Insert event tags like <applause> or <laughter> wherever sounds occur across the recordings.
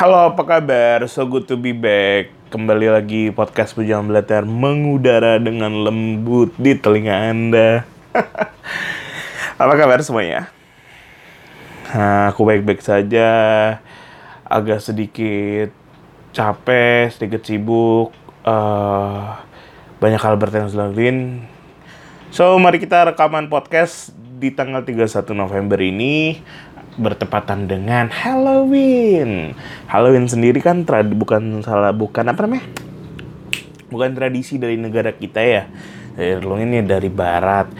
Halo, apa kabar? So good to be back. Kembali lagi podcast Pujang Belajar mengudara dengan lembut di telinga Anda. <laughs> apa kabar semuanya? Nah, aku baik-baik saja. Agak sedikit capek, sedikit sibuk. Uh, banyak hal dilakuin. So, mari kita rekaman podcast di tanggal 31 November ini bertepatan dengan Halloween. Halloween sendiri kan trad bukan salah bukan apa namanya? Bukan tradisi dari negara kita ya. Halloween ini dari barat.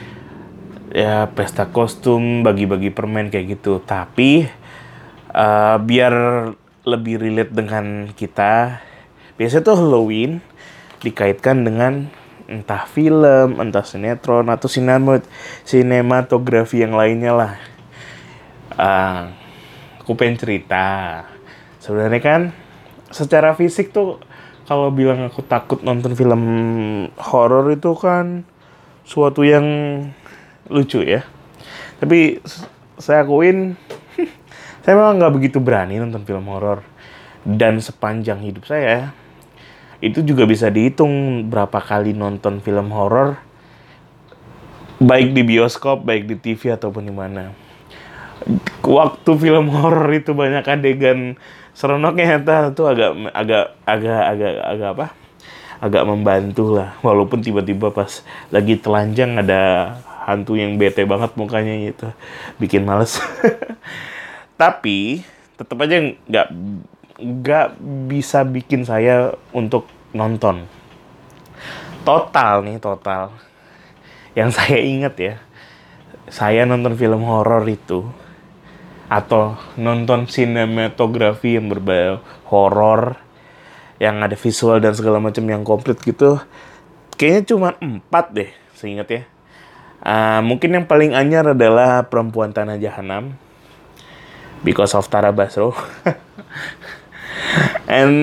Ya pesta kostum, bagi-bagi permen kayak gitu. Tapi uh, biar lebih relate dengan kita, biasanya tuh Halloween dikaitkan dengan entah film, entah sinetron atau sinemat sinematografi yang lainnya lah. Uh, aku pengen cerita. Sebenarnya kan secara fisik tuh kalau bilang aku takut nonton film horor itu kan suatu yang lucu ya. Tapi saya akuin <laughs> saya memang nggak begitu berani nonton film horor. Dan sepanjang hidup saya itu juga bisa dihitung berapa kali nonton film horor baik di bioskop, baik di TV ataupun di mana. Waktu film horor itu banyak adegan seronoknya itu agak agak agak agak agak apa? Agak membantu lah. Walaupun tiba-tiba pas lagi telanjang ada hantu yang bete banget mukanya gitu, bikin males. <laughs> Tapi tetap aja nggak nggak bisa bikin saya untuk nonton. Total nih, total. Yang saya ingat ya, saya nonton film horor itu atau nonton sinematografi yang berbau horor yang ada visual dan segala macam yang komplit gitu kayaknya cuma empat deh seingat ya. Uh, mungkin yang paling anyar adalah perempuan tanah jahanam because of Tara Basro. <laughs> And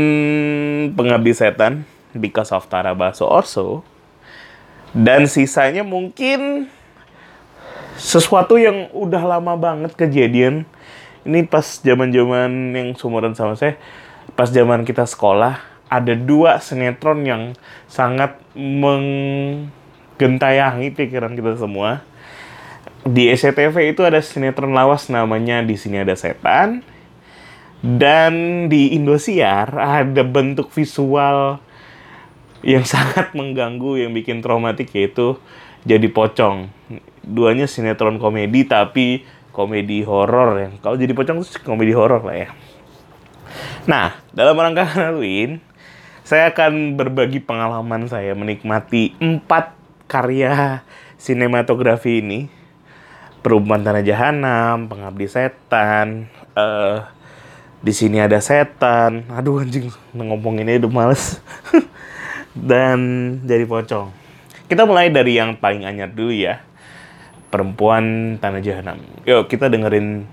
pengabdi setan because of Tara Basro also. Dan sisanya mungkin sesuatu yang udah lama banget kejadian. Ini pas zaman-zaman yang sumuran sama saya pas zaman kita sekolah ada dua sinetron yang sangat menggentayangi pikiran kita semua. Di SCTV itu ada sinetron lawas namanya di sini ada setan. Dan di Indosiar ada bentuk visual yang <laughs> sangat mengganggu yang bikin traumatik yaitu jadi pocong. Duanya sinetron komedi tapi komedi horor yang kalau jadi pocong itu komedi horor lah ya. Nah, dalam rangka <laughs> Halloween, saya akan berbagi pengalaman saya menikmati empat karya sinematografi ini. Perempuan Tanah Jahanam, Pengabdi Setan, uh, di sini ada setan. Aduh anjing, ngomong ini udah males. <laughs> Dan jadi pocong. Kita mulai dari yang paling anyar dulu ya. Perempuan Tanah Jahanam. Yuk kita dengerin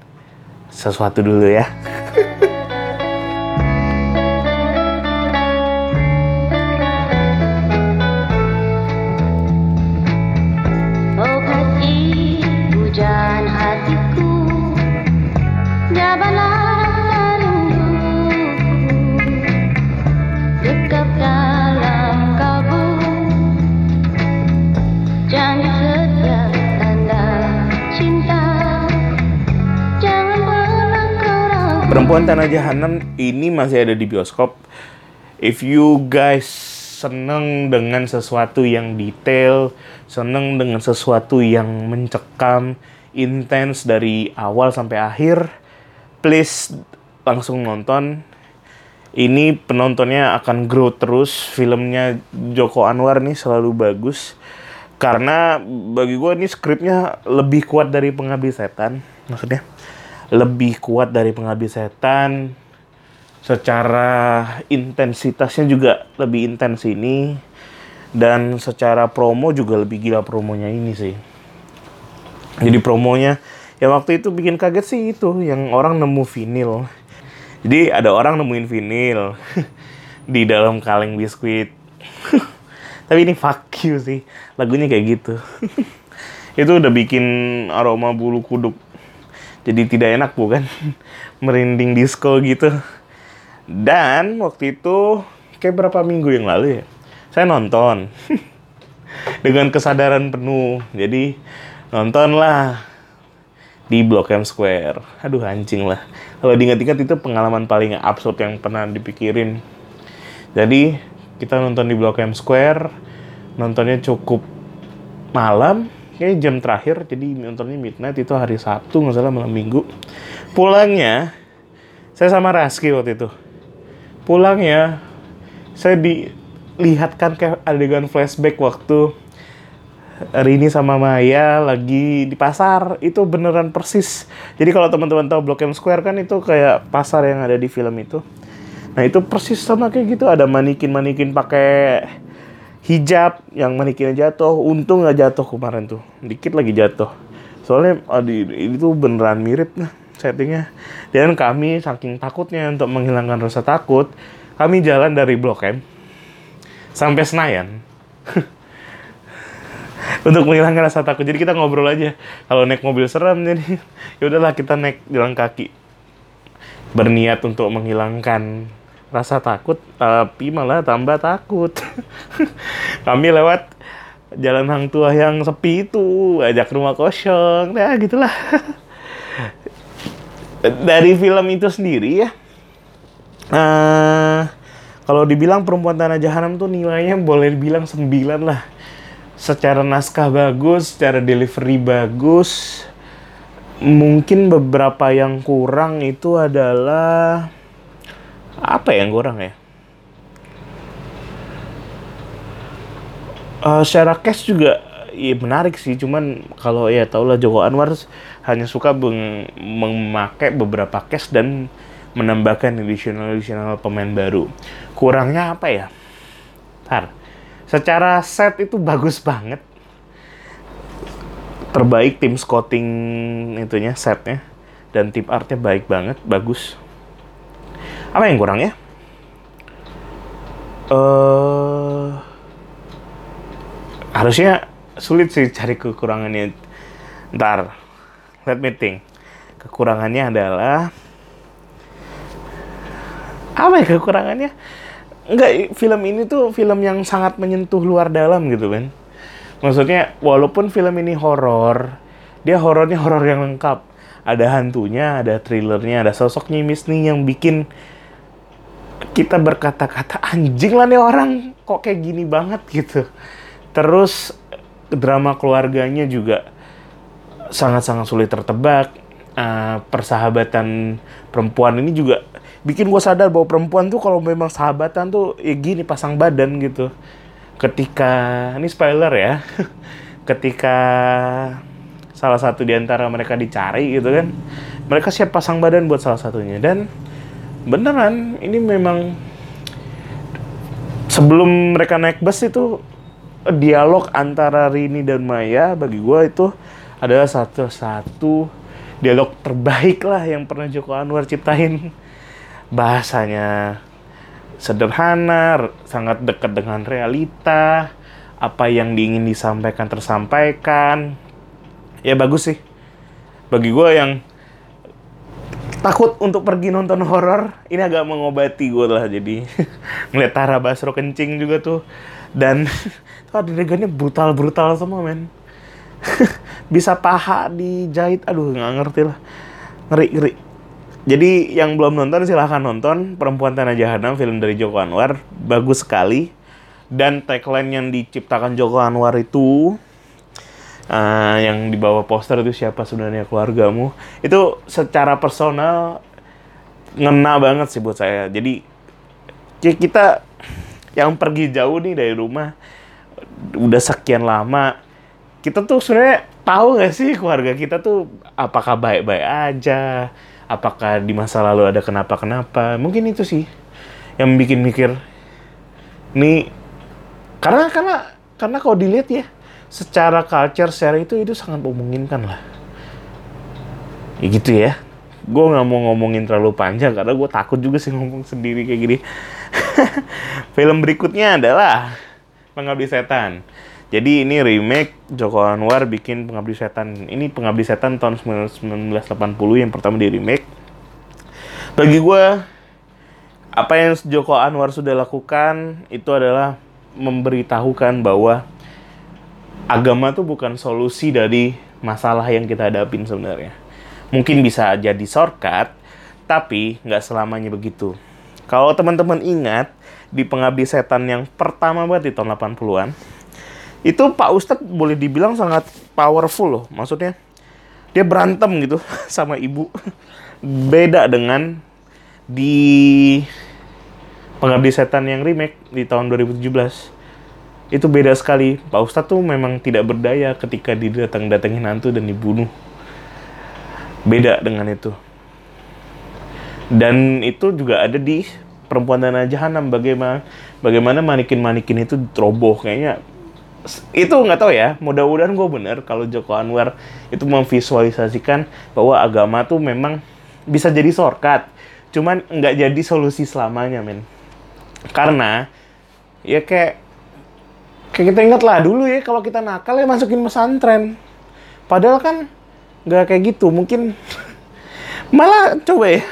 sesuatu dulu ya. <laughs> Perempuan Tanah Jahanam ini masih ada di bioskop. If you guys seneng dengan sesuatu yang detail, seneng dengan sesuatu yang mencekam, intens dari awal sampai akhir, please langsung nonton. Ini penontonnya akan grow terus. Filmnya Joko Anwar nih selalu bagus. Karena bagi gue ini skripnya lebih kuat dari Pengabdi Setan. Maksudnya lebih kuat dari pengabdi setan. Secara intensitasnya juga lebih intens ini. Dan secara promo juga lebih gila promonya ini sih. Jadi promonya ya waktu itu bikin kaget sih itu yang orang nemu vinil. Jadi ada orang nemuin vinil <laughs> di dalam kaleng biskuit. <laughs> Tapi ini fuck you sih lagunya kayak gitu. <laughs> Itu udah bikin aroma bulu kuduk jadi tidak enak bukan <laughs> merinding disco gitu Dan waktu itu kayak berapa minggu yang lalu ya, saya nonton <laughs> dengan kesadaran penuh. Jadi nontonlah di Blok M Square. Aduh anjing lah. Kalau diingat-ingat itu pengalaman paling absurd yang pernah dipikirin. Jadi kita nonton di Blok M Square, nontonnya cukup malam, kayak jam terakhir, jadi nontonnya midnight itu hari Sabtu, nggak salah malam minggu. Pulangnya, saya sama Raski waktu itu pulang ya saya dilihatkan kayak adegan flashback waktu Rini sama Maya lagi di pasar itu beneran persis. Jadi kalau teman-teman tahu Blok M Square kan itu kayak pasar yang ada di film itu. Nah itu persis sama kayak gitu ada manikin-manikin pakai hijab yang manikinnya jatuh. Untung nggak jatuh kemarin tuh, dikit lagi jatuh. Soalnya aduh, itu beneran mirip nah settingnya. Dan kami saking takutnya untuk menghilangkan rasa takut, kami jalan dari Blok M sampai Senayan. <laughs> untuk menghilangkan rasa takut. Jadi kita ngobrol aja. Kalau naik mobil serem jadi <laughs> ya udahlah kita naik jalan kaki. Berniat untuk menghilangkan rasa takut, tapi malah tambah takut. <laughs> Kami lewat jalan hang tua yang sepi itu, ajak rumah kosong, nah gitulah. <laughs> dari film itu sendiri ya uh, kalau dibilang perempuan tanah jahanam tuh nilainya boleh dibilang 9 lah secara naskah bagus secara delivery bagus mungkin beberapa yang kurang itu adalah apa yang kurang ya? Uh, secara cash juga ya menarik sih. Cuman kalau ya tau lah Joko Anwar hanya suka meng memakai beberapa case dan menambahkan additional additional pemain baru. Kurangnya apa ya? Tar, secara set itu bagus banget. Terbaik tim scouting itunya setnya. Dan tip artnya baik banget bagus apa yang kurang ya uh, harusnya sulit sih cari kekurangannya. Ntar, let me think. Kekurangannya adalah apa ya kekurangannya? Enggak, film ini tuh film yang sangat menyentuh luar dalam gitu kan. Maksudnya walaupun film ini horor, dia horornya horor yang lengkap. Ada hantunya, ada thrillernya, ada sosoknya Miss nih yang bikin kita berkata-kata anjing lah nih orang kok kayak gini banget gitu. Terus drama keluarganya juga sangat-sangat sulit tertebak. Uh, persahabatan perempuan ini juga bikin gue sadar bahwa perempuan tuh kalau memang sahabatan tuh ya gini pasang badan gitu. Ketika ini spoiler ya, <laughs> ketika salah satu di antara mereka dicari gitu kan, mereka siap pasang badan buat salah satunya dan beneran ini memang sebelum mereka naik bus itu dialog antara Rini dan Maya bagi gue itu adalah satu-satu dialog terbaik lah yang pernah Joko Anwar ciptain. Bahasanya sederhana, sangat dekat dengan realita, apa yang diingin disampaikan tersampaikan. Ya bagus sih. Bagi gue yang takut untuk pergi nonton horor, ini agak mengobati gue lah jadi <laughs> ngeliat Tara Basro kencing juga tuh. Dan <laughs> adegannya brutal-brutal semua men. <laughs> Bisa paha dijahit aduh nggak ngerti lah. Ngeri ngeri. Jadi yang belum nonton silahkan nonton. Perempuan Tanah Jahanam film dari Joko Anwar. Bagus sekali. Dan tagline yang diciptakan Joko Anwar itu uh, yang di bawah poster itu siapa sebenarnya keluargamu? Itu secara personal ngena banget sih buat saya. Jadi kita yang pergi jauh nih dari rumah udah sekian lama kita tuh sebenarnya tahu gak sih keluarga kita tuh apakah baik-baik aja? Apakah di masa lalu ada kenapa-kenapa? Mungkin itu sih yang bikin mikir nih karena karena karena kalau dilihat ya secara culture secara itu itu sangat memungkinkan lah ya gitu ya gue nggak mau ngomongin terlalu panjang karena gue takut juga sih ngomong sendiri kayak gini <laughs> film berikutnya adalah Pengabdi Setan. Jadi ini remake Joko Anwar bikin Pengabdi Setan. Ini Pengabdi Setan tahun 1980 yang pertama di remake. Bagi gue apa yang Joko Anwar sudah lakukan itu adalah memberitahukan bahwa agama tuh bukan solusi dari masalah yang kita hadapin sebenarnya. Mungkin bisa jadi shortcut, tapi nggak selamanya begitu. Kalau teman-teman ingat, di Pengabdi Setan yang pertama banget di tahun 80-an, itu Pak Ustadz boleh dibilang sangat powerful loh. Maksudnya, dia berantem gitu <laughs> sama ibu. Beda dengan di Pengabdi Setan yang remake di tahun 2017 itu beda sekali. Pak Ustadz tuh memang tidak berdaya ketika didatang-datangin hantu dan dibunuh. Beda dengan itu. Dan itu juga ada di perempuan dan jahanam bagaimana bagaimana manikin-manikin itu teroboh kayaknya itu nggak tahu ya mudah-mudahan gue bener kalau Joko Anwar itu memvisualisasikan bahwa agama tuh memang bisa jadi shortcut cuman nggak jadi solusi selamanya men karena ya kayak kayak kita ingat lah dulu ya kalau kita nakal ya masukin pesantren. Padahal kan nggak kayak gitu mungkin <laughs> malah coba ya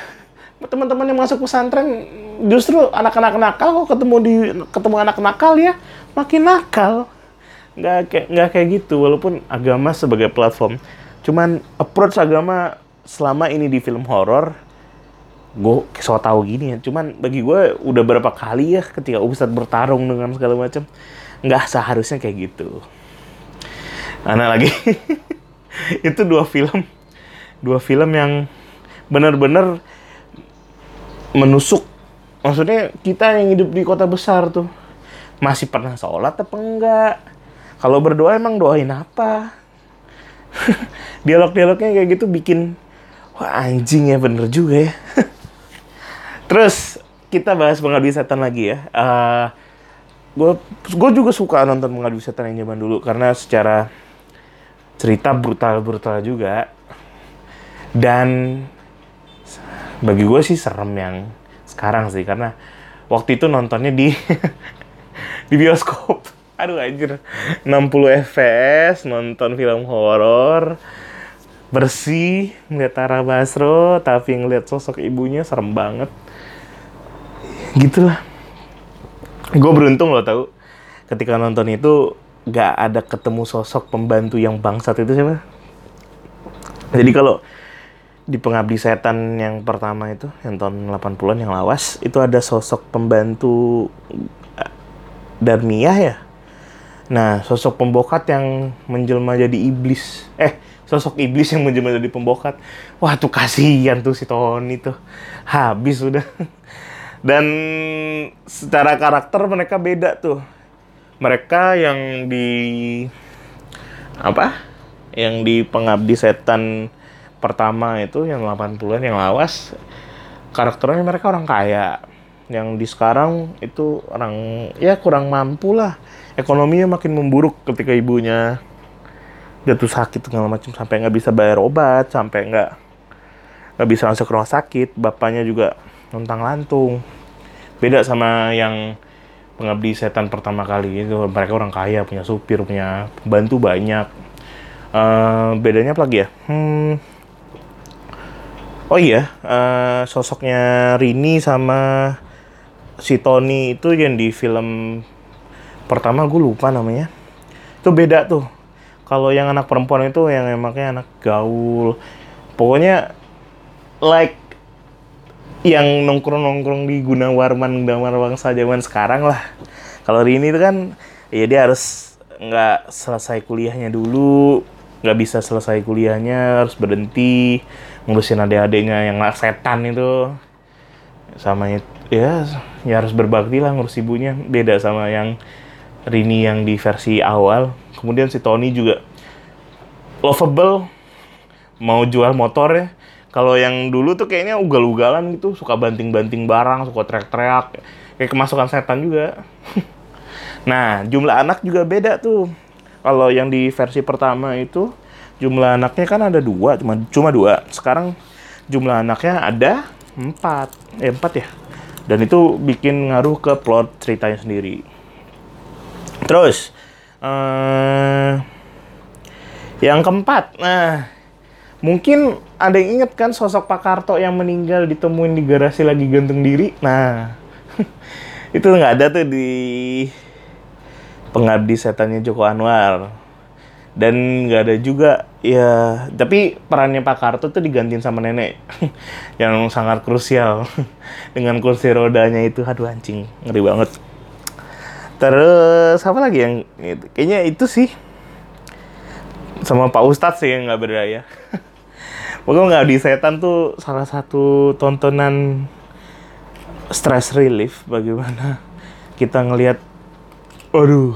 teman-teman yang masuk pesantren justru anak-anak nakal kok ketemu di ketemu anak nakal ya makin nakal. Nggak kayak nggak kayak gitu walaupun agama sebagai platform. Cuman approach agama selama ini di film horor gue so tau gini ya cuman bagi gue udah berapa kali ya ketika Ustadz bertarung dengan segala macam nggak seharusnya kayak gitu. Mana lagi? <laughs> Itu dua film. Dua film yang benar-benar menusuk. Maksudnya kita yang hidup di kota besar tuh. Masih pernah sholat apa enggak? Kalau berdoa emang doain apa? <laughs> Dialog-dialognya kayak gitu bikin wah anjing ya bener juga ya. <laughs> Terus kita bahas pengabdi setan lagi ya. Uh, gue gue juga suka nonton mengadu setan yang zaman dulu karena secara cerita brutal brutal juga. Dan bagi gue sih serem yang sekarang sih karena waktu itu nontonnya di <laughs> di bioskop. Aduh anjir. 60 fps nonton film horor bersih ngeliat Tara Basro tapi ngeliat sosok ibunya serem banget. Gitulah gue beruntung loh tau ketika nonton itu gak ada ketemu sosok pembantu yang bangsat itu siapa? Jadi kalau di pengabdi setan yang pertama itu yang tahun 80-an yang lawas itu ada sosok pembantu eh, Darmiyah ya? Nah sosok pembokat yang menjelma jadi iblis. Eh sosok iblis yang menjelma jadi pembokat. Wah tuh kasihan tuh si Tony tuh. Habis sudah <laughs> dan secara karakter mereka beda tuh. Mereka yang di apa? Yang di pengabdi setan pertama itu yang 80-an yang lawas karakternya mereka orang kaya. Yang di sekarang itu orang ya kurang mampu lah ekonominya makin memburuk ketika ibunya jatuh sakit segala macam sampai nggak bisa bayar obat sampai nggak nggak bisa masuk rumah sakit. Bapaknya juga lontang lantung beda sama yang pengabdi setan pertama kali itu. Mereka orang kaya punya supir punya pembantu banyak. Uh, bedanya apa lagi ya? Hmm, oh iya uh, sosoknya Rini sama si Tony itu yang di film pertama gue lupa namanya. Itu beda tuh. Kalau yang anak perempuan itu yang emangnya anak gaul. Pokoknya like yang nongkrong-nongkrong di Gunawarman bangsa zaman sekarang lah. Kalau Rini itu kan ya dia harus nggak selesai kuliahnya dulu, nggak bisa selesai kuliahnya harus berhenti ngurusin adik-adiknya yang setan itu. Sama ya ya harus berbakti lah ngurus ibunya. Beda sama yang Rini yang di versi awal. Kemudian si Tony juga lovable mau jual motor ya kalau yang dulu tuh kayaknya ugal-ugalan gitu, suka banting-banting barang, suka teriak-teriak, kayak kemasukan setan juga. <laughs> nah, jumlah anak juga beda tuh. Kalau yang di versi pertama itu jumlah anaknya kan ada dua, cuma cuma dua. Sekarang jumlah anaknya ada empat, eh empat ya. Dan itu bikin ngaruh ke plot ceritanya sendiri. Terus, uh, yang keempat, nah Mungkin ada yang inget kan sosok Pak Karto yang meninggal ditemuin di garasi lagi gantung diri. Nah, <laughs> itu nggak ada tuh di pengabdi setannya Joko Anwar. Dan nggak ada juga ya, tapi perannya Pak Karto tuh digantiin sama nenek <laughs> yang sangat krusial <laughs> dengan kursi rodanya itu, aduh anjing, ngeri banget. Terus apa lagi yang kayaknya itu sih sama Pak Ustadz sih yang nggak berdaya. Pokoknya di setan tuh salah satu tontonan stress relief bagaimana kita ngelihat, aduh,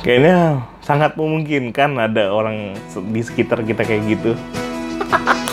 kayaknya sangat memungkinkan ada orang di sekitar kita kayak gitu. <laughs>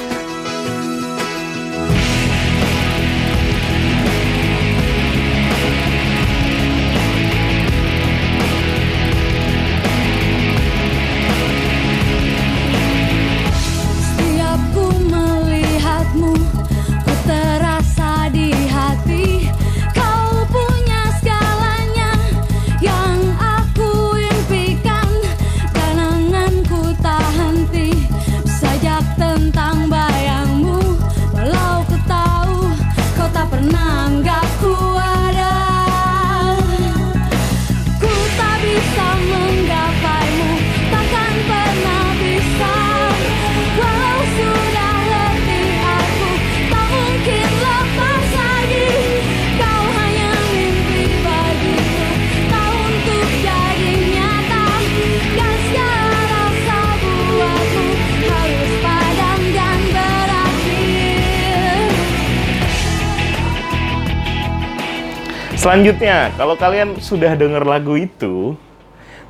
Selanjutnya, kalau kalian sudah dengar lagu itu,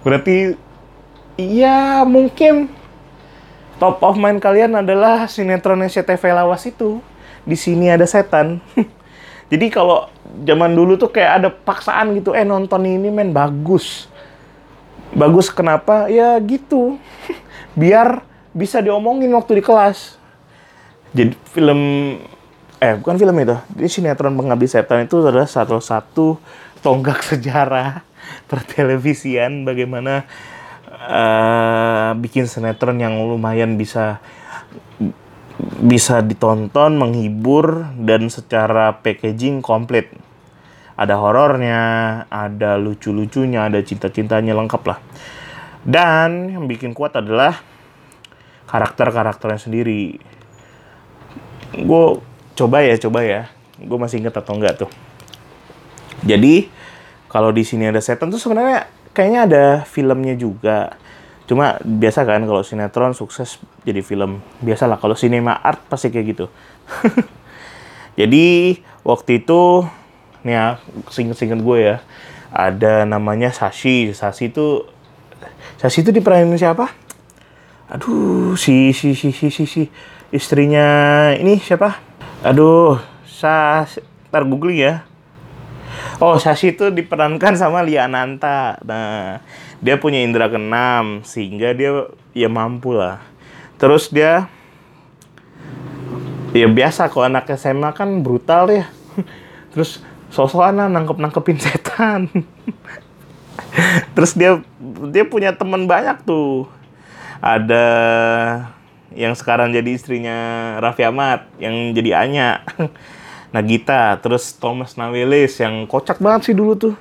berarti iya mungkin top of mind kalian adalah sinetron SCTV Lawas itu. Di sini ada setan. <laughs> Jadi kalau zaman dulu tuh kayak ada paksaan gitu, eh nonton ini men bagus. Bagus kenapa? Ya gitu. <laughs> Biar bisa diomongin waktu di kelas. Jadi film eh bukan film itu. Jadi sinetron pengabdi setan itu adalah satu satu tonggak <laughs> sejarah pertelevisian bagaimana uh, bikin sinetron yang lumayan bisa bisa ditonton menghibur dan secara packaging komplit. Ada horornya ada lucu-lucunya ada cinta-cintanya lengkap lah. Dan yang bikin kuat adalah karakter-karakternya sendiri. Gue coba ya coba ya. Gue masih inget atau enggak tuh. Jadi kalau di sini ada setan tuh sebenarnya kayaknya ada filmnya juga. Cuma biasa kan kalau sinetron sukses jadi film. Biasalah kalau sinema art pasti kayak gitu. <laughs> Jadi waktu itu nih ya singkat-singkat gue ya ada namanya Sashi. Sashi itu Sashi itu diperanin siapa? Aduh si si si si si, si istrinya ini siapa Aduh, Sas, ntar googling ya. Oh, Sashi itu diperankan sama Lia Nanta. Nah, dia punya indera keenam sehingga dia ya mampu lah. Terus dia ya biasa kok anak SMA kan brutal ya. <laughs> Terus sosokan nangkep nangkepin setan. <laughs> Terus dia dia punya teman banyak tuh. Ada yang sekarang jadi istrinya Raffi Ahmad yang jadi Anya <laughs> Nagita terus Thomas Nawelis yang kocak banget sih dulu tuh.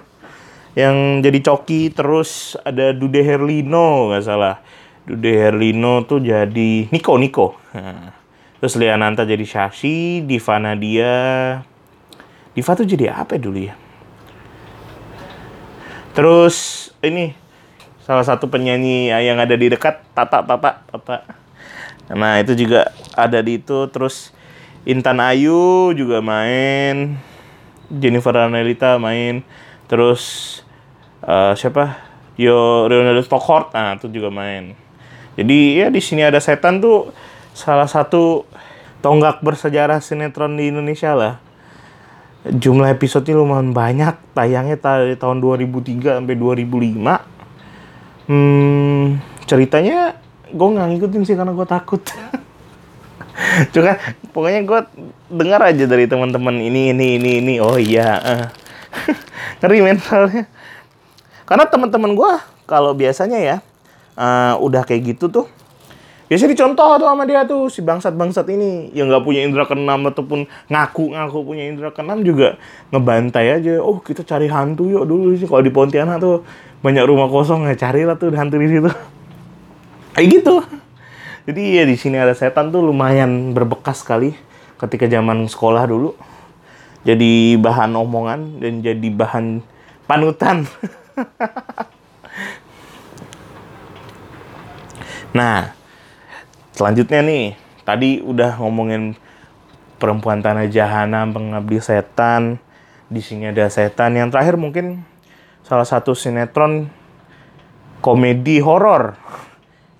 Yang jadi Coki terus ada Dude Herlino nggak salah. Dude Herlino tuh jadi Niko Niko nah, terus Liananta jadi Shashi Diva Nadia. Diva tuh jadi apa ya dulu ya? Terus ini salah satu penyanyi yang ada di dekat Tata Tata Tata Nah itu juga ada di itu terus Intan Ayu juga main Jennifer Anelita main terus uh, siapa? Yo Ronaldo Stockhart nah itu juga main. Jadi ya di sini ada setan tuh salah satu tonggak bersejarah sinetron di Indonesia lah. Jumlah episode lumayan banyak tayangnya dari tahun 2003 sampai 2005 hmm, ceritanya gue nggak ngikutin sih karena gue takut. <laughs> Cuma pokoknya gue dengar aja dari teman-teman ini ini ini ini. Oh iya uh. <laughs> ngeri mentalnya. Karena teman-teman gue kalau biasanya ya uh, udah kayak gitu tuh biasanya dicontoh tuh sama dia tuh si bangsat-bangsat ini. Yang nggak punya indera keenam ataupun ngaku-ngaku punya indera keenam juga ngebantai aja. Oh kita cari hantu yuk dulu sih. Kalau di Pontianak tuh banyak rumah kosong ya carilah tuh hantu di situ <laughs> kayak gitu. Jadi ya di sini ada setan tuh lumayan berbekas sekali ketika zaman sekolah dulu. Jadi bahan omongan dan jadi bahan panutan. <laughs> Nah selanjutnya nih. Tadi udah ngomongin perempuan tanah jahanam pengabdi setan. Di sini ada setan. Yang terakhir mungkin salah satu sinetron komedi horor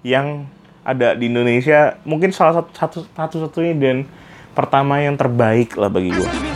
yang ada di Indonesia mungkin salah satu satu satu satunya dan pertama yang terbaik lah bagi gue.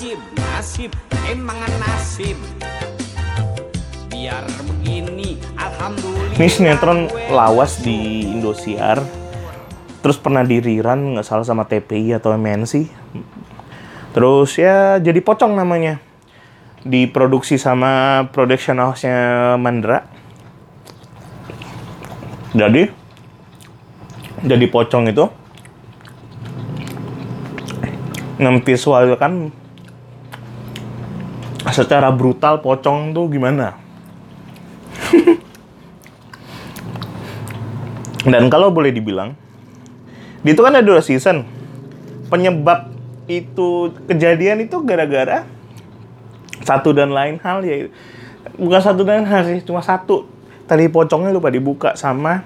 Nasib, nasib, emang nasib Biar begini, alhamdulillah Ini sinetron lawas di Indosiar. Terus pernah di rerun nggak salah sama TPI atau MNC. Terus ya jadi pocong namanya. Diproduksi sama production house-nya Mandra. Jadi jadi pocong itu memvisualkan secara brutal pocong tuh gimana. <laughs> Dan kalau boleh dibilang, di itu kan ada dua season. Penyebab itu kejadian itu gara-gara satu dan lain hal ya bukan satu dan lain hal sih cuma satu tali pocongnya lupa dibuka sama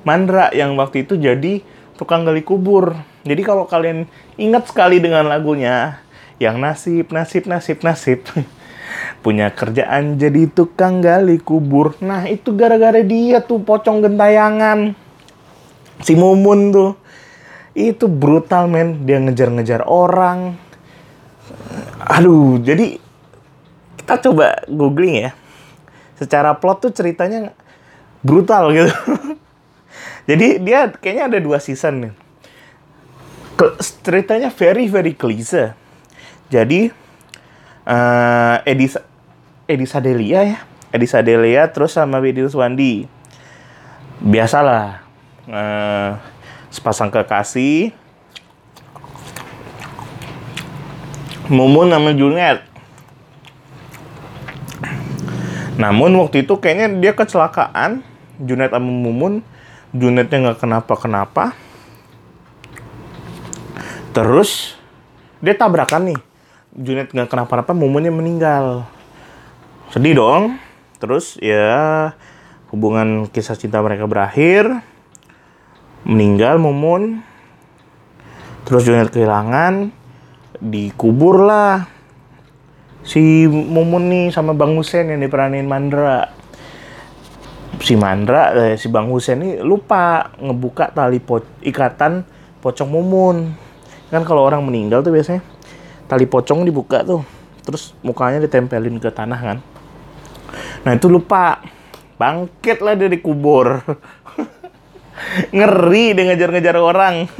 Mandra yang waktu itu jadi tukang gali kubur jadi kalau kalian ingat sekali dengan lagunya yang nasib nasib nasib nasib <laughs> punya kerjaan jadi tukang gali kubur. Nah itu gara-gara dia tuh pocong gentayangan. Si Mumun tuh. Itu brutal men. Dia ngejar-ngejar orang. Aduh jadi kita coba googling ya. Secara plot tuh ceritanya brutal gitu. <laughs> Jadi dia kayaknya ada dua season nih. Ceritanya very very klise. Jadi eh Edi Edi Sadelia ya. Edi Sadelia terus sama Widil Swandi biasalah eh, sepasang kekasih. Mumun sama Junet. Namun waktu itu kayaknya dia kecelakaan. Junet sama Mumun Junetnya nggak kenapa-kenapa. Terus dia tabrakan nih Junet nggak kenapa-napa Mumunnya meninggal. Sedih dong. Terus ya hubungan kisah cinta mereka berakhir. Meninggal Mumun terus Junet kehilangan. Dikubur lah si Mumun nih sama Bang Husen yang diperanin Mandra. Si Mandra eh, si Bang Husen nih lupa ngebuka tali po ikatan pocong Mumun kan kalau orang meninggal tuh biasanya tali pocong dibuka tuh. Terus mukanya ditempelin ke tanah kan. Nah itu lupa. Bangkit lah dari kubur. <laughs> Ngeri dia ngejar-ngejar orang. <laughs>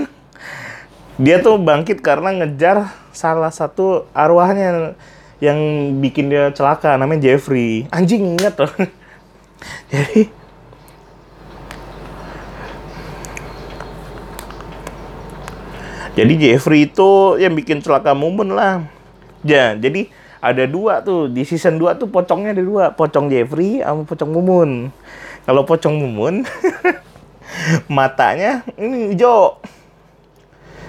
Dia tuh bangkit karena ngejar salah satu arwahnya yang bikin dia celaka namanya Jeffrey. Anjing inget loh. <laughs> Jadi Jadi Jeffrey itu yang bikin celaka Mumun lah. Ya, jadi ada dua tuh di season 2 tuh pocongnya ada dua, pocong Jeffrey sama pocong Mumun. Kalau pocong Mumun <laughs> matanya ini hijau.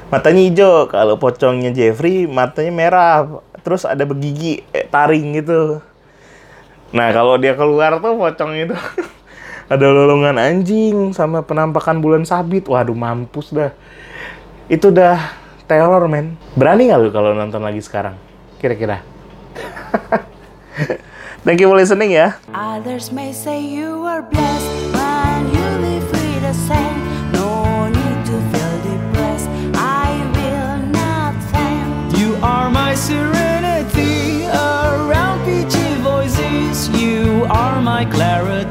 Matanya hijau. Kalau pocongnya Jeffrey matanya merah. Terus ada begigi eh, taring gitu. Nah, kalau dia keluar tuh pocong itu <laughs> ada lolongan anjing sama penampakan bulan sabit. Waduh, mampus dah. Itu udah teror, men. Berani nggak lu kalau nonton lagi sekarang? Kira-kira. <laughs> Thank you for listening ya. Others may say you are blessed when you live with a saint. No need to feel depressed. I will not faint. You are my serenity around peachy voices. You are my clarity.